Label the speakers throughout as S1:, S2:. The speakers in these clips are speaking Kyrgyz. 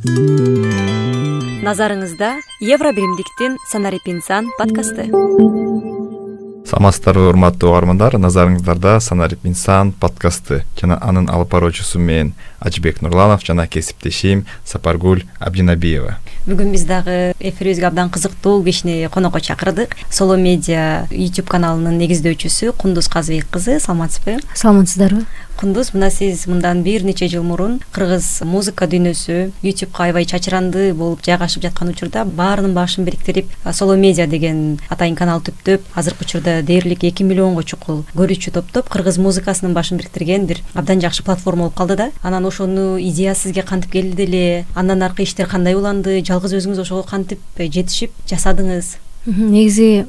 S1: назарыңызда евро биримдиктин санарип инсан подкасты.
S2: Саламатсыздарбы урматтуу угармандар назарыңыздарда санарип инсан подкасты. Жана анын алып баруучусу мен ажыбек нурланов жана кесиптешим сапаргүл абдинабиева.
S1: Бүгүн биз дагы эфирибизге абдан кызыктуу кишини конокко чакырдык. Соло медиа youtube каналынын негиздөөчүсү кундуз казыбек кызы саламатсызбы?
S3: Саламатсыздарбы
S1: кундуз. Мына сиз мындан бир нече жыл мурун кыргыз музыка дүйнөсү ютубка аябай чачыранды болуп жайгашып жаткан учурда баарынын башын бириктирип соло медиа деген атайын канал түптөп азыркы учурда дээрлик эки миллионго чукул көрүүчү топтоп кыргыз музыкасынын башын бириктирген бир абдан жакшы платформа болуп калды да. Анан ошону идея сизге кантип келди эле? Андан аркы иштер кандай уланды? Жалгыз өзүңүз ошого кантип жетишип жасадыңыз
S3: негизи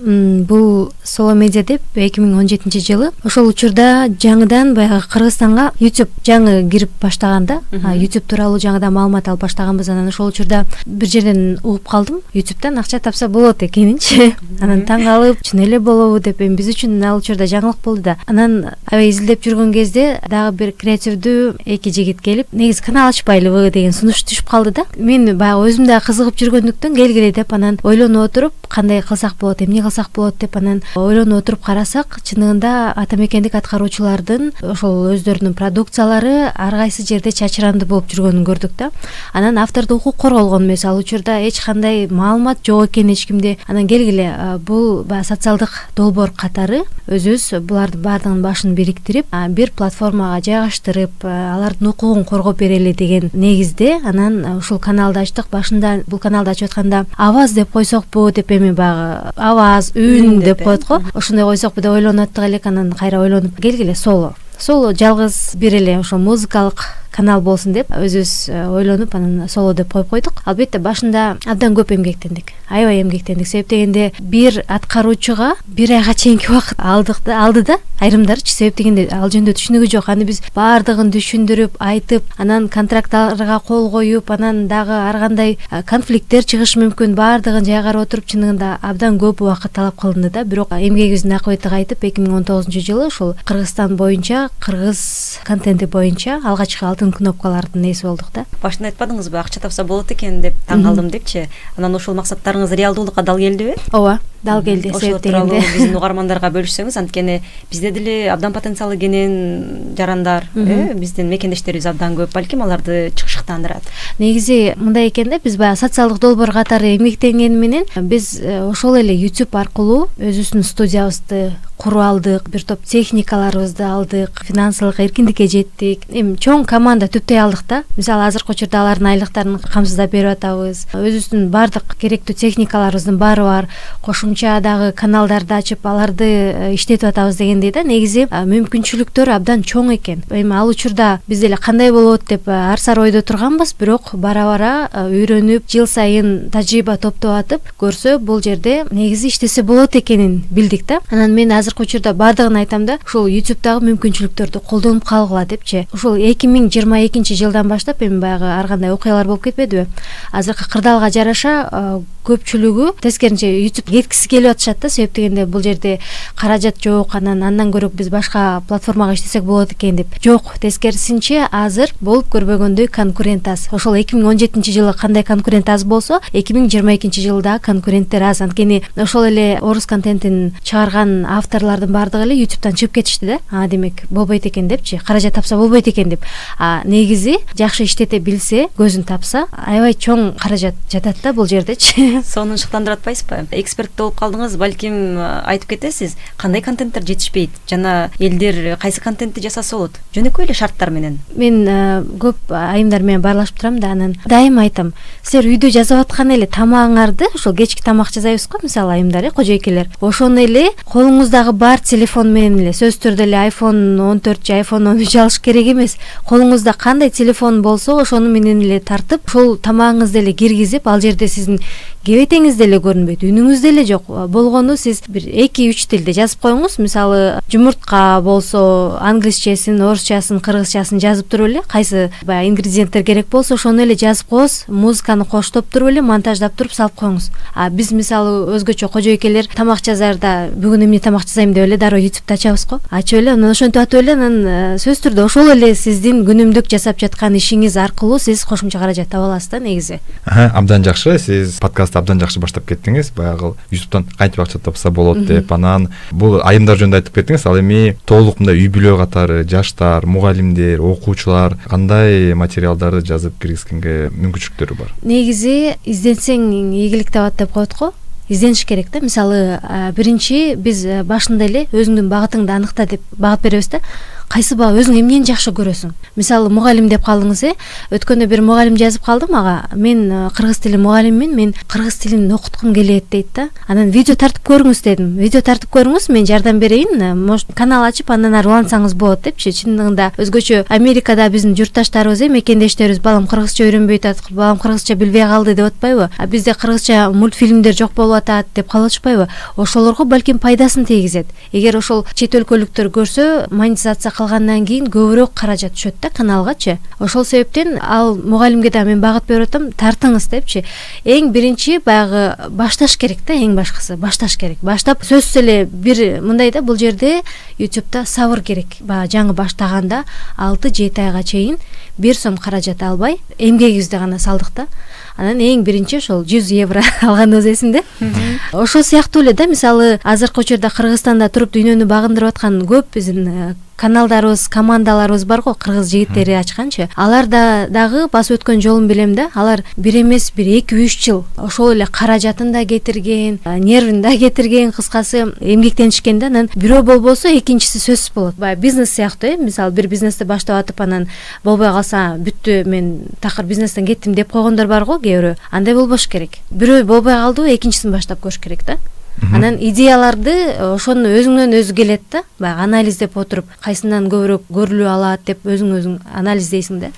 S3: бул соло медиа деп эки миң он жетинчи жылы ошол учурда жаңыдан баягы кыргызстанга youtube жаңы кирип баштаган да youtube тууралуу жаңыдан маалымат алып баштаганбыз. Анан ошол учурда бир жерден угуп калдым. Youtubeтан акча тапса болот экенинчи. Анан таң калып чын эле болобу деп эми биз үчүн ал учурда жаңылык болду да. Анан аябай изилдеп жүргөн кезде дагы бир креативдүү эки жигит келип негизи канал ачпайлыбы деген сунуш түшүп калды да. Мен баягы өзүм дагы кызыгып жүргөндүктөн келгиле деп анан ойлонуп отуруп кандай кылсак болот эмне кылсак болот деп анан ойлонуп отуруп карасак чындыгында ата мекендик аткаруучулардын ошол өздөрүнүн продукциялары ар кайсы жерде чачыранды болуп жүргөнүн көрдүк да. Анан автордук укук корголгон эмес ал учурда эч кандай маалымат жок экен эч кимде. Анан келгиле бул баягы социалдык долбоор катары өзүбүз булардын баардыгынын башын бириктирип бир платформага жайгаштырып алардын укугун коргоп берели деген негизде анан ушул каналды ачтык башында бул каналды ачып атканда аваз деп койсокпу деп эми баягы аваз үн деп коет го. ошондой койсокпу деп ойлонуп аттык элек анан кайра ойлонуп келгиле соло. Соло жалгыз бир эле ошо музыкалык канал болсун деп өзүбүз э, ойлонуп анан соло деп коюп койдук. Албетте башында абдан көп эмгектендик аябай эмгектендик. Себеп дегенде бир аткаруучуга бир айга чейинки убакыт алдык да алды да айрымдарычы себеп дегенде ал жөнүндө түшүнүгү жок. Аны биз баардыгын түшүндүрүп айтып анан контракттарга кол коюп анан дагы ар кандай э, конфликттер чыгышы мүмкүн. Баардыгын жайгарып отуруп чындыгында абдан көп убакыт талап кылынды да. Бирок эмгегибиздин акыбети кайтып эки миң он тогузунчу жылы ушул кыргызстан боюнча кыргыз контенти боюнча алгачкы кнопкалардын ээси болдук да?
S1: Башында айтпадыңызбы акча тапса болот экен деп таң калдым депчи. Анан ошол максаттарыңыз реалдуулукка дал келдиби
S3: ооба дал келди
S1: ошол тууралуу биздин угармандарга бөлүшсөңүз анткени бизде деле абдан потенциалы кенен жарандар э биздин мекендештерибиз абдан көп балким аларды чыкшыктандырат
S3: негизи мындай экен да биз баягы социалдык долбоор катары эмгектенгени менен биз э, ошол эле youtube аркылуу өзүбүздүн студиябызды куруп алдык бир топ техникаларыбызды алдык финансылык эркиндикке жеттик. Эми чоң команда түптөй алдык да. Мисалы азыркы учурда алардын айлыктарын камсыздап берип атабыз. Өзүбүздүн баардык керектүү техникаларыбыздын баары бар. Кошумча дагы каналдарды ачып аларды э, иштетип атабыз дегендей да негизи мүмкүнчүлүктөр абдан чоң экен. Эми ал учурда биз деле кандай болот деп э, ар сар ойдо турганбыз бирок бара бара э, үйрөнүп жыл сайын тажрыйба топтоп атып көрсө бул жерде негизи иштесе болот экенин билдик да. Анан мен азыркы учурда баардыгын айтам да ушул youtubедагы мүмкүнчүлүктөрдү колдонуп калгыла депчи ушул эки миң жыйырма экинчи жылдан баштап эми баягы ар кандай окуялар болуп кетпедиби? Азыркы кырдаалга жараша көпчүлүгү тескерисинче youtube кеткиси келип атышат да себеп дегенде бул жерде каражат жок анан андан көрө биз башка платформага иштесек болот экен деп. Жок тескерисинче азыр болуп көрбөгөндөй конкурент аз ошол эки миң он жетинчи жылы кандай конкурент аз болсо эки миң жыйырма экинчи жылы дагы конкуренттер аз. Анткени ошол эле орус контентин чыгарган авторлордун баардыгы эле youtubетан чыгып кетишти да. А демек болбойт экен депчи каражат тапса болбойт экен деп. А негизи жакшы иштете билсе көзүн тапса аябай чоң каражат жатат да бул жердечи
S1: сонун шыктандырып атпайсызбы эксперт болуп калдыңыз балким айтып кетесиз кандай контенттер жетишпейт? Жана элдер кайсы контентти жасаса болот? Жөнөкөй эле шарттар менен?
S3: Мен көп айымдар менен баарлашып турам да анан дайыма айтам. Силер үйдө жасап аткан эле тамагыңарды ошол кечки тамак жасайбыз го мисалы айымдар э кожойкелер ошону эле колуңуздагы бар телефон менен эле сөзсүз түрдө эле айфон он төрт же айфон он үч алыш керек эмес. Колуңузда кандай телефон болсо ошону менен эле тартып ошол тамагыңызды эле киргизип ал жерде сиздин кебетеңиз деле көрүнбөйт үнүңүз деле жок. Болгону сиз бир эки үч тилде жазып коюңуз. Мисалы жумуртка болсо англисчесин орусчасын кыргызчасын жазып туруп эле кайсы баягы ингредиенттер керек болсо ошону эле жазып коебуз музыканы коштоп туруп эле монтаждап туруп салып коюңуз. А биз мисалы өзгөчө кожоекелер тамак жазаарда бүгүн эмне тамак жасайм деп эле дароо ютубту ачабыз го. Ачып эле анан ошентип атып эле анан э, сөзсүз түрдө ошол эле сиздин күнүмдүк жасап жаткан ишиңиз аркылуу сиз кошумча каражат таба аласыз да негизи.
S2: Абдан жакшы. Сиз абдан жакшы баштап кеттиңиз. Баягы ютубтан кантип акча тапса болот деп анан бул айымдар жөнүндө айтып кеттиңиз. Ал эми толук мындай үй бүлө катары жаштар мугалимдер окуучулар кандай материалдарды жазып киргизгенге мүмкүнчүлүктөрү бар?
S3: Негизи изденсең ийгилик табат деп коет го. Издениш керек да. Мисалы биринчи биз башында эле өзүңдүн багытыңды аныкта деп багыт беребиз да кайсы баа өзүң эмнени жакшы көрөсүң? Мисалы мугалим деп калдыңыз э? Өткөндө бир мугалим жазып калды мага мен э, кыргыз тили мугалимимин мен кыргыз тилин окуткум келет дейт да. Анан видео тартып көрүңүз дедим. Видео тартып көрүңүз мен жардам берейин э, может канал ачып андан ары улантсаңыз болот депчи. Чындыгында өзгөчө америкада биздин журтташтарыбыз э мекендештерибиз балам кыргызча үйрөнбөй атат балам кыргызча билбей калды деп атпайбы. А бизде кыргызча мультфильмдер жок болуп атат деп калып атышпайбы. Ошолорго балким пайдасын тийгизет. Эгер ошол чет өлкөлүктөр көрсө монетизация кылгандан кийин көбүрөөк каражат түшөт да каналгачы. Ошол себептен ал мугалимге дагы мен багыт берип атам тартыңыз депчи. Эң биринчи баягы башташ керек да эң башкысы башташ керек. Баштап сөзсүз эле бир мындай да бул жерде ютубта сабыр керек. Баягы жаңы баштаганда алты жети айга чейин бир сом каражат албай эмгегибизди гана салдык да анан эң биринчи ошол жүз евро алганыбыз эсимде ошол сыяктуу эле да мисалы азыркы учурда кыргызстанда туруп дүйнөнү багындырып аткан көп биздин э, каналдарыбыз командаларыбыз бар го кыргыз жигиттери ачканчы. Алар да дагы басып өткөн жолун билем да алар бир эмес бир эки үч жыл ошол эле каражатын да кетирген нервин да кетирген кыскасы эмгектенишкен да. Анан бирөө болбосо экинчиси сөзсүз болот. Баягы бизнес сыяктуу э мисалы бир бизнести баштап атып анан болбой калса бүттү мен такыр бизнестен кеттим деп койгондор бар го кээ бирөө? Андай болбош керек. Бирөө болбой калдыбы экинчисин баштап көрүш керек да. Анан идеяларды э, ошону өзүңөн өзү келет да. Баягы анализдеп отуруп кайсынан көбүрөөк көрүлүү алат деп өзүң өзүң анализдейсиң да.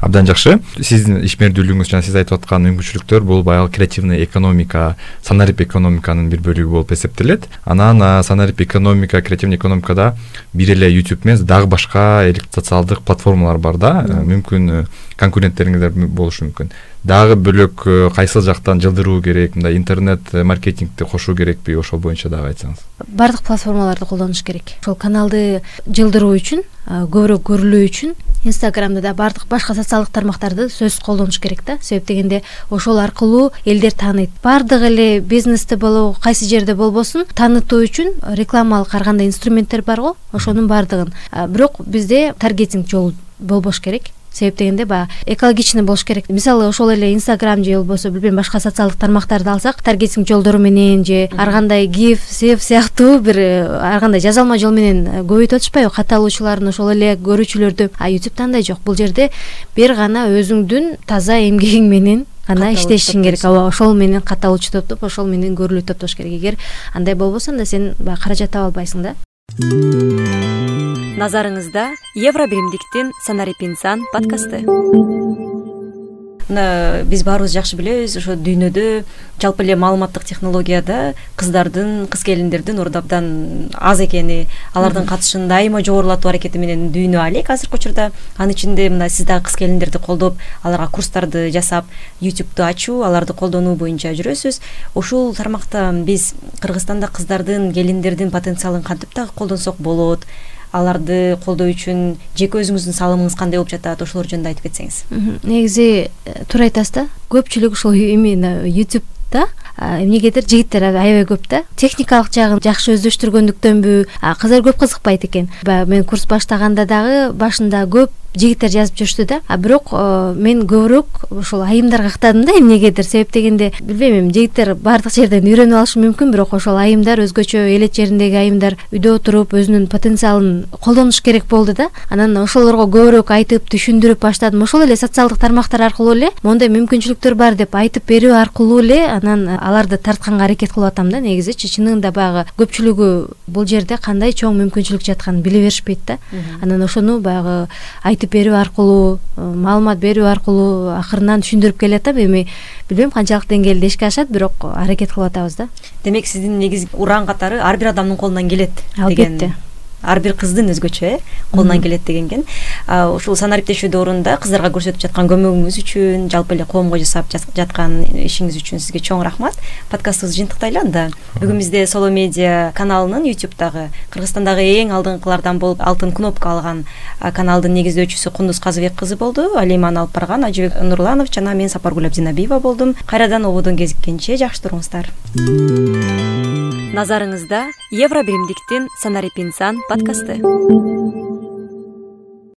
S2: Абдан жакшы. Сиздин ишмердүүлүгүңүз жана сиз айтып аткан мүмкүнчүлүктөр бул баягы креативный экономика санарип экономиканын бир бөлүгү болуп эсептелет. Анан санарип экономика креативный экономикада бир эле youtube эмес дагы башка социалдык платформалар бар да. Э, мүмкүн э, конкуренттериңиздер болушу мүмкүн дагы бөлөк э, кайсыл жактан жылдыруу керек мындай интернет э, маркетингди кошуу керекпи ошол боюнча дагы айтсаңыз.
S3: Баардык платформаларды колдонуш керек. Ошол каналды жылдыруу үчүн көбүрөөк көрүлүү үчүн инстаграмды да баардык башка социалдык тармактарды сөзсүз колдонуш керек да. Себеп дегенде ошол аркылуу элдер тааныйт. Баардык эле бизнести болобу кайсы жерде болбосун таанытуу үчүн рекламалык ар кандай инструменттер бар го ошонун баардыгын бирок бизде таргетинг жолу болбош керек себеп дегенде баягы экологичный болуш керек. Мисалы ошол эле инстаграм же болбосо билбейм башка социалдык тармактарды алсак таргетинг жолдору менен же ар кандай гиф сев сыяктуу бир э, ар кандай жазалма жол менен э, көбөйтүп атышпайбы катталуучуларын ошол эле көрүүчүлөрдү а ютубта андай жок. Бул жерде бир гана өзүңдүн таза эмгегиң менен гана иштешиң керек. ооба ошол менен катталуучу топтоп ошол менен көрүлүү топтош керек. Эгер андай болбосо анда сен баягы каражат таба албайсың да
S1: назарыңызда евро биримдиктин санарип инсан подкасты мына биз баарыбыз жакшы билебиз ошо дүйнөдө жалпы эле маалыматтык технологияда кыздардын кыз келиндердин орду абдан аз экени алардын катышын дайыма жогорулатуу аракети менен дүйнө алек азыркы учурда. Анын ичинде мына сиз дагы кыз келиндерди колдоп аларга курстарды жасап ютубту ачуу аларды колдонуу боюнча жүрөсүз. Ушул тармакта биз кыргызстанда кыздардын келиндердин потенциалын кантип дагы колдонсок болот аларды колдоо үчүн жеке өзүңүздүн салымыңыз кандай болуп жатат ошолор жөнүндө айтып кетсеңиз.
S3: Негизи э, туура айтасыз да көпчүлүк ушул именно ютубта эмнегедир жигиттер аябай көп да техникалык жагын жакшы өздөштүргөндүктөнбү кыздар көп кызыкпайт экен. Баягы мен курс баштаганда дагы башында көп жигиттер жазып жүрүштү да. А бирок э, мен көбүрөөк ошол айымдарга ыктадым да эмнегедир себеп дегенде билбейм эми жигиттер баардык жерден үйрөнүп алышы мүмкүн бирок ошол айымдар өзгөчө элет жериндеги айымдар үйдө отуруп өзүнүн потенциалын колдонуш керек болду да. Анан ошолорго көбүрөөк айтып түшүндүрүп баштадым. Ошол эле социалдык тармактар аркылуу эле моундай мүмкүнчүлүктөр бар деп айтып берүү аркылуу эле анан аларды тартканга аракет кылып атам да. Негизичи чындыгында баягы көпчүлүгү бул жерде кандай чоң мүмкүнчүлүк жатканын биле беришпейт да. Анан ошону баягы айтып берүү аркылуу маалымат берүү аркылуу акырынан түшүндүрүп келеатам эми билбейм канчалык деңгээлде ишке ашат бирок аракет кылып атабыз да.
S1: Демек сиздин негизги ураан катары ар бир адамдын колунан келет
S3: албетте
S1: ар бир кыздын өзгөчө э колунан келет деген экен ушул санариптешүү доорунда кыздарга көрсөтүп жаткан көмөгүңүз үчүн жалпы эле коомго жасап жаткан ишиңиз үчүн сизге чоң рахмат. Подкастыбызды жыйынтыктайлы анда бүгүн бизде соло медиа каналынын ютубтагы кыргызстандагы эң алдыңкылардан болуп алтын кнопка алган каналдын негиздөөчүсү кундуз казыбек кызы болду. Ал эми аны алып барган ажыбек нурланов жана мен сапаргүл абдинабиева болдум. Кайрадан ободон кезиккенче жакшы туруңуздар назарыңызда евро биримдиктин санарип инсан подкасты